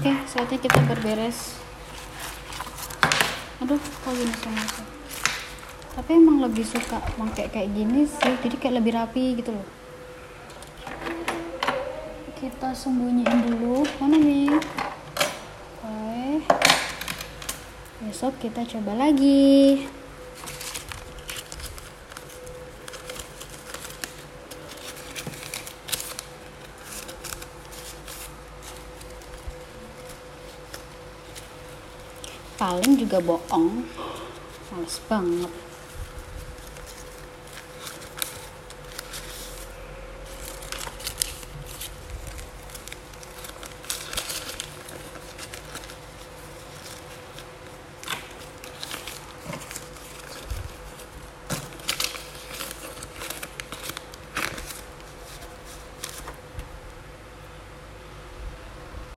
Oke, saatnya kita berberes. Aduh, kok gini aku? Tapi emang lebih suka pakai kayak gini sih, jadi kayak lebih rapi gitu loh. Kita sembunyiin dulu. Mana nih? Oke. Besok kita coba lagi. Paling juga bohong. Males banget